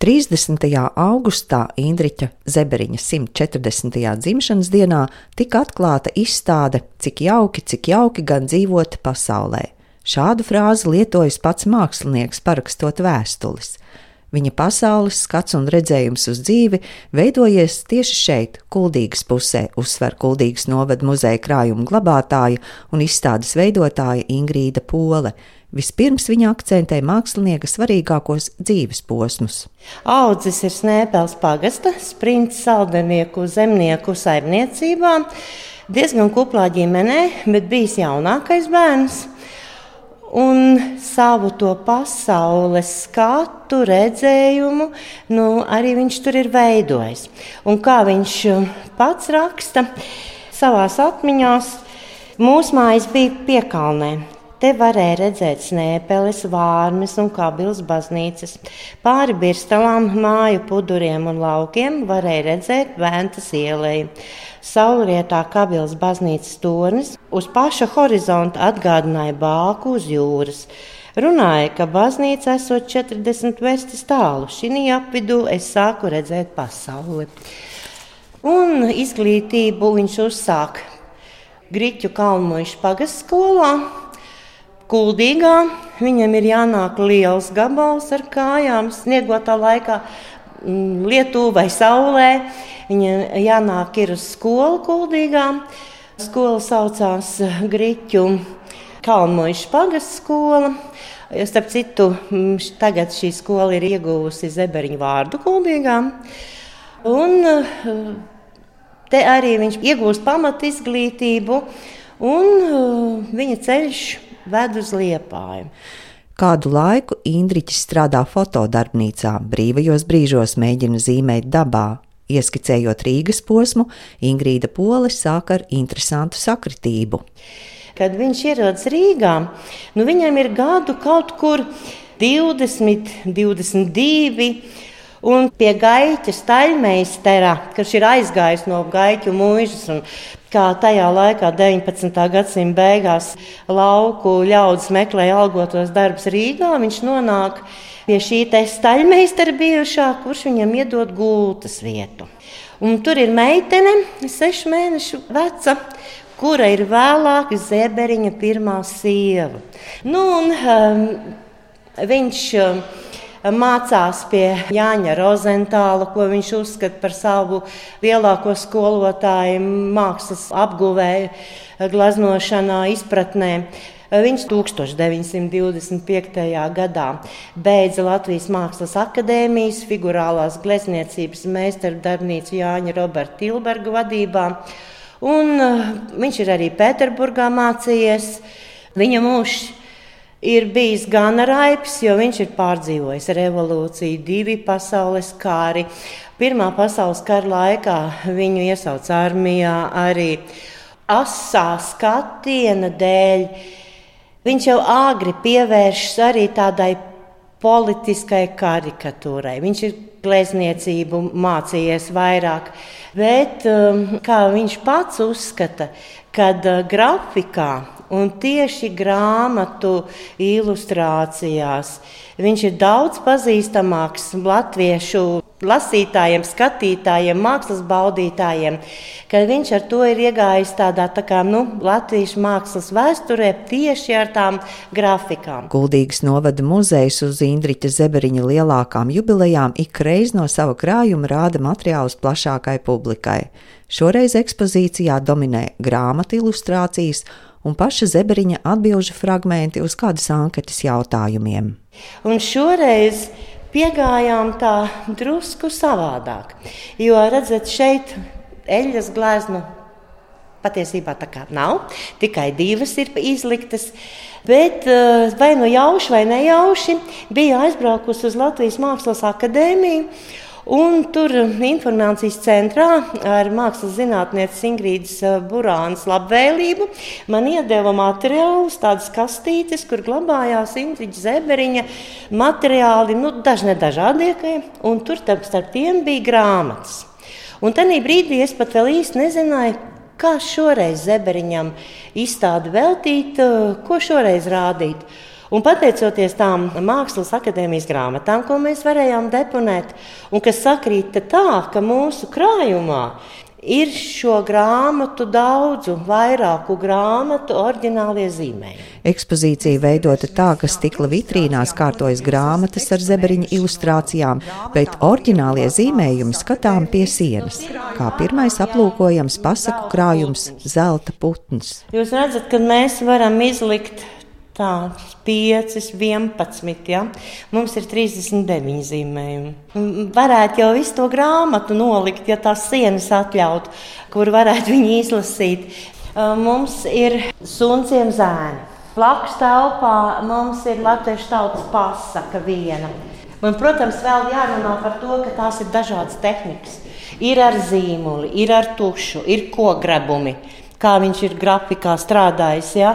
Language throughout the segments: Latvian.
30. augustā Indriča Zeberiņa 140. dzimšanas dienā tika atklāta izstāde Cik jauki, cik jauki gan dzīvot pasaulē. Šādu frāzi lietojas pats mākslinieks, parakstot vēstules. Viņa pasaules skats un redzējums uz dzīvi veidojies tieši šeit, Kuldīgas pusē, uzsver Kuldīgas novada muzeja krājuma glabātāja un izstādes veidotāja Ingrīda Pole. Vispirms viņa akcentē mākslinieka svarīgākos dzīves posmus. Audzis ir Snēpels pagasta, sprints saldenieku zemnieku saimniecībā, diezgan kuplā ģimenē, bet bijis jaunākais bērns. Un savu to pasaules skatu, redzējumu, nu, arī viņš tur ir veidojis. Un kā viņš pats raksta savā atmiņā, mūsu mājas bija piekalnē. Te varēja redzēt snēpeles, vārmes un kabils baznīcas. Pāri birstalām, māju puduriem un laukiem varēja redzēt Ventas ielēju. Saulrietā kabils baznīcas tornis uz paša horizonta atgādināja bāku uz jūras. Runāja, ka baznīca esot 40 verstis tālu. Šī apvidū es sāku redzēt pasauli. Un izglītību viņš uzsāka Grīķu kalmojuši pagastu skolā, Kuldīgā viņam ir jānāk liels gabals ar kājām, sniegotā laikā, mm, lietu vai saulē. Viņam jānāk ir uz skolu Kuldīgā. Skola saucās Grīķu Kalnojuša pagasts skola. Starp citu, mm, tagad šī skola ir ieguvusi zeberiņu vārdu Kuldīgā. Un eh, te arī viņš iegūst pamat izglītību, un viņa ceļš ved uz liepāju. Kādu laiku Indriķis strādā fotodarbnīcā, brīvajos brīžos mēģina zīmēt dabā. Ieskicējot Rīgas posmu, Ingrīda Pole sāk ar interesantu sakritību. Kad viņš ierodas Rīgā, nu viņam ir gadu kaut kur 20, 22. Un pie gaiķa staļmeistera, kurš ir aizgājis no gaiķu mūžas, un kā tajā laikā, 19. gadsimta beigās, lauku ļaudis meklēja algotos darbus Rīgā, viņš nonāk pie šī staļmeistera bijušā, kurš viņam iedod gultas vietu. Un tur ir meitene, sešu mēnešu veca, kura ir vēlāk Zeberiņa pirmā sieva. Nu, un, um, viņš um, mācās pie Jāņa Rozentāla, ko viņš uzskata par savu lielāko skolotāju mākslas apguvēju, glaznošanā, izpratnē. Viņš 1925. gadā beidza Latvijas Mākslas akadēmijas figurālās glezniecības meistaru darbnīcu Jāņa Roberta Tilberga vadībā. Un uh, viņš ir arī Pēterburgā mācījies. Viņa mūžs ir bijis gan raips, jo viņš ir pārdzīvojis revolūciju, divi pasaules kari. Pirmā pasaules kara laikā viņu iesauca armijā arī asā skatiena dēļ. Viņš jau āgri pievēršas arī tādai politiskai karikatūrai. Viņš ir glezniecību mācījies vairāk, bet um, kā viņš pats uzskata, kad uh, grafikā Un tieši grāmatu ilustrācijās viņš ir daudz pazīstamāks latviešu lasītājiem, skatītājiem, mākslas baudītājiem, ka viņš ar to ir iegājis tādā tā kā nu, latviešu mākslas vēsturē tieši ar tām grafikām. Kuldīgas novada muzejs uz Indriķa Zeberiņa lielākām jubilejām ikreiz no sava krājuma rāda materiālus plašākai publikai. Šoreiz ekspozīcijā dominē grāmatu ilustrācijas un paša Zeberiņa atbildžu fragmenti uz kādas anketas jautājumiem. Un šoreiz piegājām tā drusku savādāk, jo redzat, šeit eļļas gleznu patiesībā tā kā nav, tikai divas ir izliktas. Bet eh, vai nu jauši vai nejauši bija aizbraukusi uz Latvijas Mākslas akadēmiju Un tur informācijas centrā ar mākslas zinātnieci Ingrīdas eh, Burānas labvēlību man iedeva materiālus, tādas kastītes, kur glabājās Ingrīdas Zeberiņa materiāli, nu, dažne dažādākie, un tur starp tiem bija grāmatas. Un tajā brīdī es pat vēl īsti nezināju, kā šoreiz Zeberiņam izstādi veltīt, eh, ko šoreiz rādīt. Un pateicoties tām Mākslas akadēmijas grāmatām, ko mēs varējām deponēt, un kas sakrīt tā, ka mūsu krājumā ir šo grāmatu daudzu, vairāku grāmatu oriģinālie zīmējumi. Ekspozīcija veidota tā, ka stikla vitrīnās kārtojas grāmatas ar zeberiņa ilustrācijām, bet oriģinālie zīmējumi skatām pie sienas. Kā pirmais aplūkojams pasaku krājums Zelta putns. Jūs redzat, ka mēs varam izlikt Tā, 5, 11. Ja? Mums ir 39 zīmējumi. Varētu jau visu to grāmatu nolikt, ja tās sienas atļautu, kur varētu viņi izlasīt. Mums ir sunciem zēni. Blakus telpā mums ir latviešu tautas pasaka viena. Un, protams, vēl jārunā par to, ka tās ir dažādas tehnikas. Ir ar zīmoli, ir ar tušu, ir kogrebumi, kā viņš ir grafikā strādājis. Ja?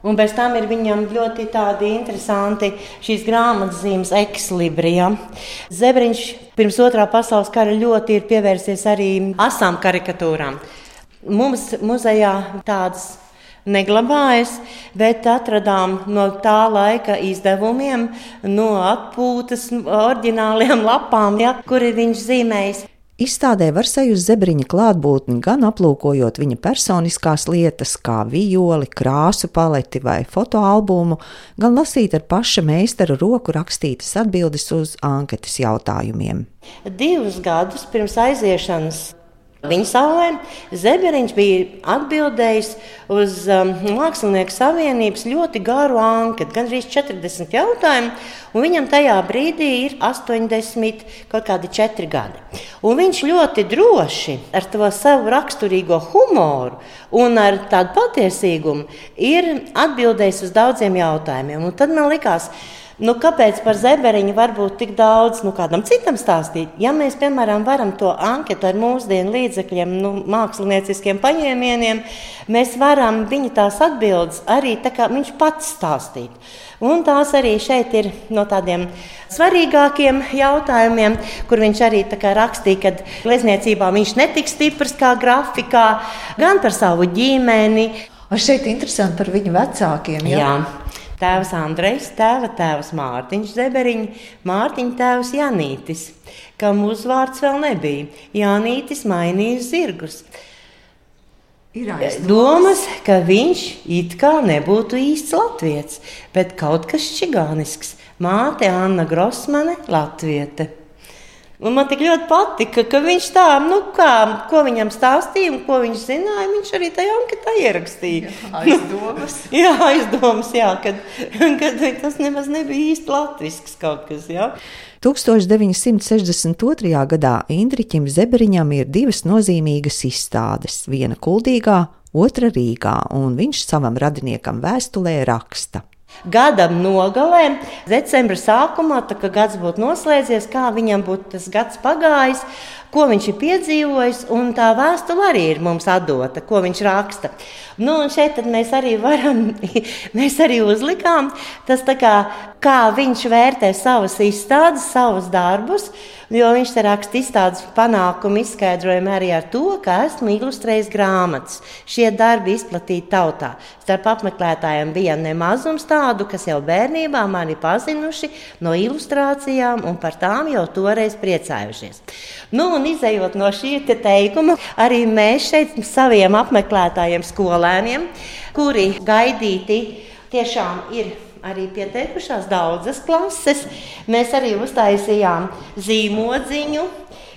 Un bez tam ir viņam ļoti interesanti šīs grāmatzīmes ekslibrijā. Zebriņš pirms otrā pasaules kara ļoti ir pievērsies arī asām karikatūrām. Mums muzejā tādas neglabājas, bet atradām no tā laika izdevumiem, no atpūtas, oriģināliem lapām, ja, kur ir viņš zīmējis. Izstādē var sajust zebriņa klātbūtni gan aplūkojot viņa personiskās lietas, kā vijoli, krāsu paleti vai fotoalbumu, gan lasīt ar paša meistara roku rakstītas atbildes uz anketas jautājumiem. Divus gadus pirms aiziešanas Viņa saulē Zeberiņš bija atbildējis uz um, Mākslinieku savienības ļoti garu anketu, gandrīz 40 jautājumu, un viņam tajā brīdī ir 80, kaut kādi 4 gadi. Un viņš ļoti droši ar to savu raksturīgo humoru un ar tādu patiesīgumu ir atbildējis uz daudziem jautājumiem. Un tad man likās, ka Nu, kāpēc par zeberiņu var būt tik daudz nu, kādam citam stāstīt? Ja mēs, piemēram, varam to anketu ar mūsdienu līdzekļiem, nu, mākslinieciskiem paņēmieniem, mēs varam viņa tās atbildes arī tā kā viņš pats stāstīt. Un tās arī šeit ir no tādiem svarīgākiem jautājumiem, kur viņš arī rakstīja, ka glezniecībā viņš netiks stiprs kā grafikā, gan par savu ģimeni. Un šeit ir interesanti par viņu vecākiem. Ja? Jā. Tēvs Andrejs, tēva tēvs Mārtiņš Zeberiņš, Mārtiņa tēvs Janītis, kam uzvārds vēl nebija. Janītis mainīja zirgus. Ir domas, ka viņš it kā nebūtu īsts latviečs, bet kaut kas čigānisks. Māte Anna Grosmane, latviete. Un man tik ļoti patika, ka viņš tā, nu, kā, ko viņam stāstīja un ko viņš zināja, viņš arī tajā anketā ierakstīja. Jā, aizdomas. jā, aizdomas, jā, kad, kad tas nemaz nebija īsti latvisks kaut kas. Jā. 1962. gadā Indriķim Zeberiņam ir divas nozīmīgas izstādes, viena Kuldīgā, otra Rīgā, un viņš savam radiniekam vēstulē raksta. Gadam nogalē, decembra sākumā, kad gads būtu noslēdzies, kā viņam būtu tas gads pagājis, ko viņš ir piedzīvojis, un tā vēstule arī ir mums atdota, ko viņš raksta. Nu, šeit mēs arī varam, mēs arī uzlikām tas, kā, kā viņš vērtē savas izstādes, savus darbus, jo viņš te raksta izstādes panākumu izskaidrojumu arī ar to, ka esmu ilustrējis grāmatas. Šie darbi izplatīti tautā. Starp apmeklētājiem bija nemazums tādu, kas jau bērnībā mani pazinuši no ilustrācijām un par tām jau toreiz priecājušies. Nu, un izējot no šī te teikuma, arī mēs šeit saviem apmeklētājiem, skolēniem, kuri gaidīti, tiešām ir arī pieteikušās daudzas klases. Mēs arī uztaisījām zīmodziņu.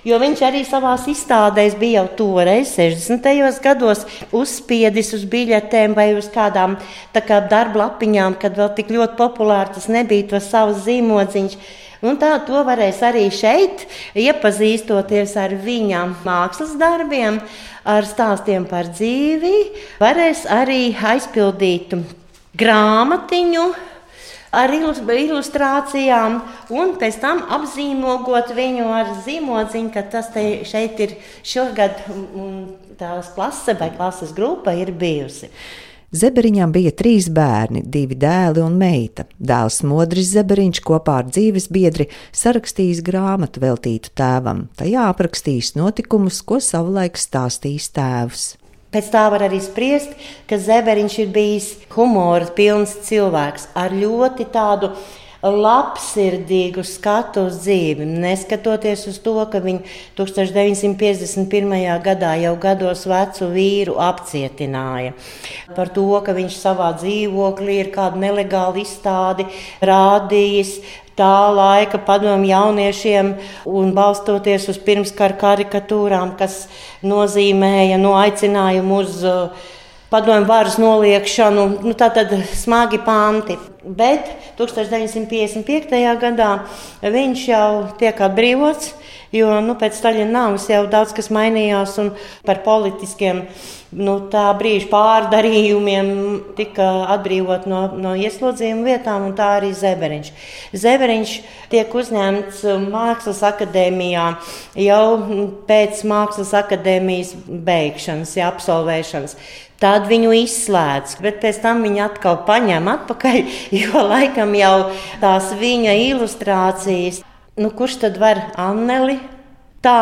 Jo viņš arī savā izstādēs bija jau toreiz, 60. gados, uzspiedis uz biļetēm vai uz kādām kā darba lapiņām, kad vēl tik ļoti populāri tas nebija, to savus zīmodziņus. Un tā to varēs arī šeit, iepazīstoties ar viņa mākslas darbiem, ar stāstiem par dzīvi, varēs arī aizpildīt grāmatiņu ar ilustrācijām, un pēc tam apzīmogot viņu ar zīmodziņu, ka tas šeit ir šogad tās klase vai klases grupa ir bijusi. Zeberiņam bija trīs bērni, divi dēli un meita. Dēls Modris Zeberiņš kopā ar dzīves biedri sarakstījis grāmatu veltītu tēvam. Tajā aprakstījis notikumus, ko savulaik stāstījis tēvs. Pēc tā var arī spriest, ka Zeberiņš ir bijis humora pilns cilvēks ar ļoti tādu labsirdīgu skatu uz dzīvi, neskatoties uz to, ka viņu 1951. gadā jau gados vecu vīru apcietināja. Par to, ka viņš savā dzīvoklī ir kādu nelegālu izstādi rādījis, tā laika padomu jauniešiem un balstoties uz pirmskara karikatūrām, kas nozīmēja no aicinājumu uz uh, padomu varas noliekšanu, nu, tā tad smagi panti. Bet 1955. gadā viņš jau tiek atbrīvots Jo nu, pēc Staļina nāves jau daudz kas mainījās, un par politiskiem nu, tā brīža pārdarījumiem tika atbrīvot no, no ieslodzījuma vietām, un tā arī Zeberiņš. Zeberiņš tiek uzņemts Mākslas akadēmijā jau pēc Mākslas akadēmijas beigšanas, ja, absolvēšanas. Tad viņu izslēdz, bet pēc tam viņa atkal paņem atpakaļ, jo laikam jau tās viņa ilustrācijas Nu, kurš tad var Anneli tā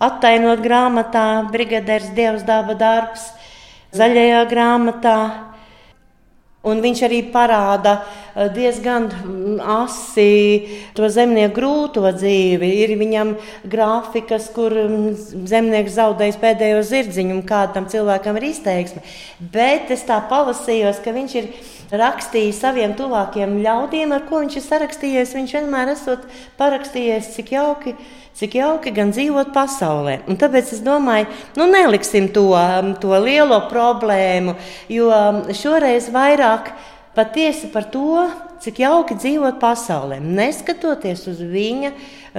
attainot grāmatā Brigadieris Dievs daba darbs, zaļajā grāmatā? Un viņš arī parāda eh, diezgan mm, asi to zemnieku grūto dzīvi. Ir viņam grafikas, kur mm, zemnieks zaudējis pēdējo zirdziņu, un kādam cilvēkam ir izteiksme. Bet es tā palasījos, ka viņš ir rakstīja saviem tuvākiem ļaudīm, ar ko viņš ir sarakstījies. Viņš vienmēr esot parakstījies, cik jauki, cik jauki gan dzīvot pasaulē. Un tāpēc es domāju, nu neliksim to, um, to lielo problēmu, jo um, šoreiz vairāk patiesi par to, cik jauki dzīvot pasaulē. Neskatoties uz viņa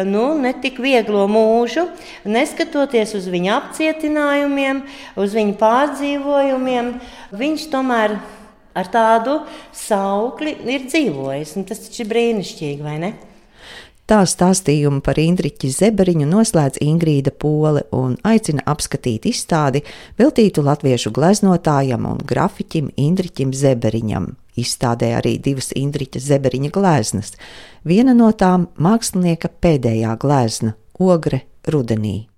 nu, netik vieglo mūžu, neskatoties uz viņa apcietinājumiem, uz viņa pārdzīvojumiem, viņš tomēr ar tādu saukli ir dzīvojis. Tas taču ir brīnišķīgi, vai ne? Tā stāstījumu par Indriķi Zeberiņu noslēdz Ingrīda Pole un aicina apskatīt izstādi veltītu latviešu gleznotājam un grafiķim Indriķim Zeberiņam. Izstādē arī divas Indriķa Zeberiņa gleznas. Viena no tām mākslinieka pēdējā glezna - Ogre rudenī.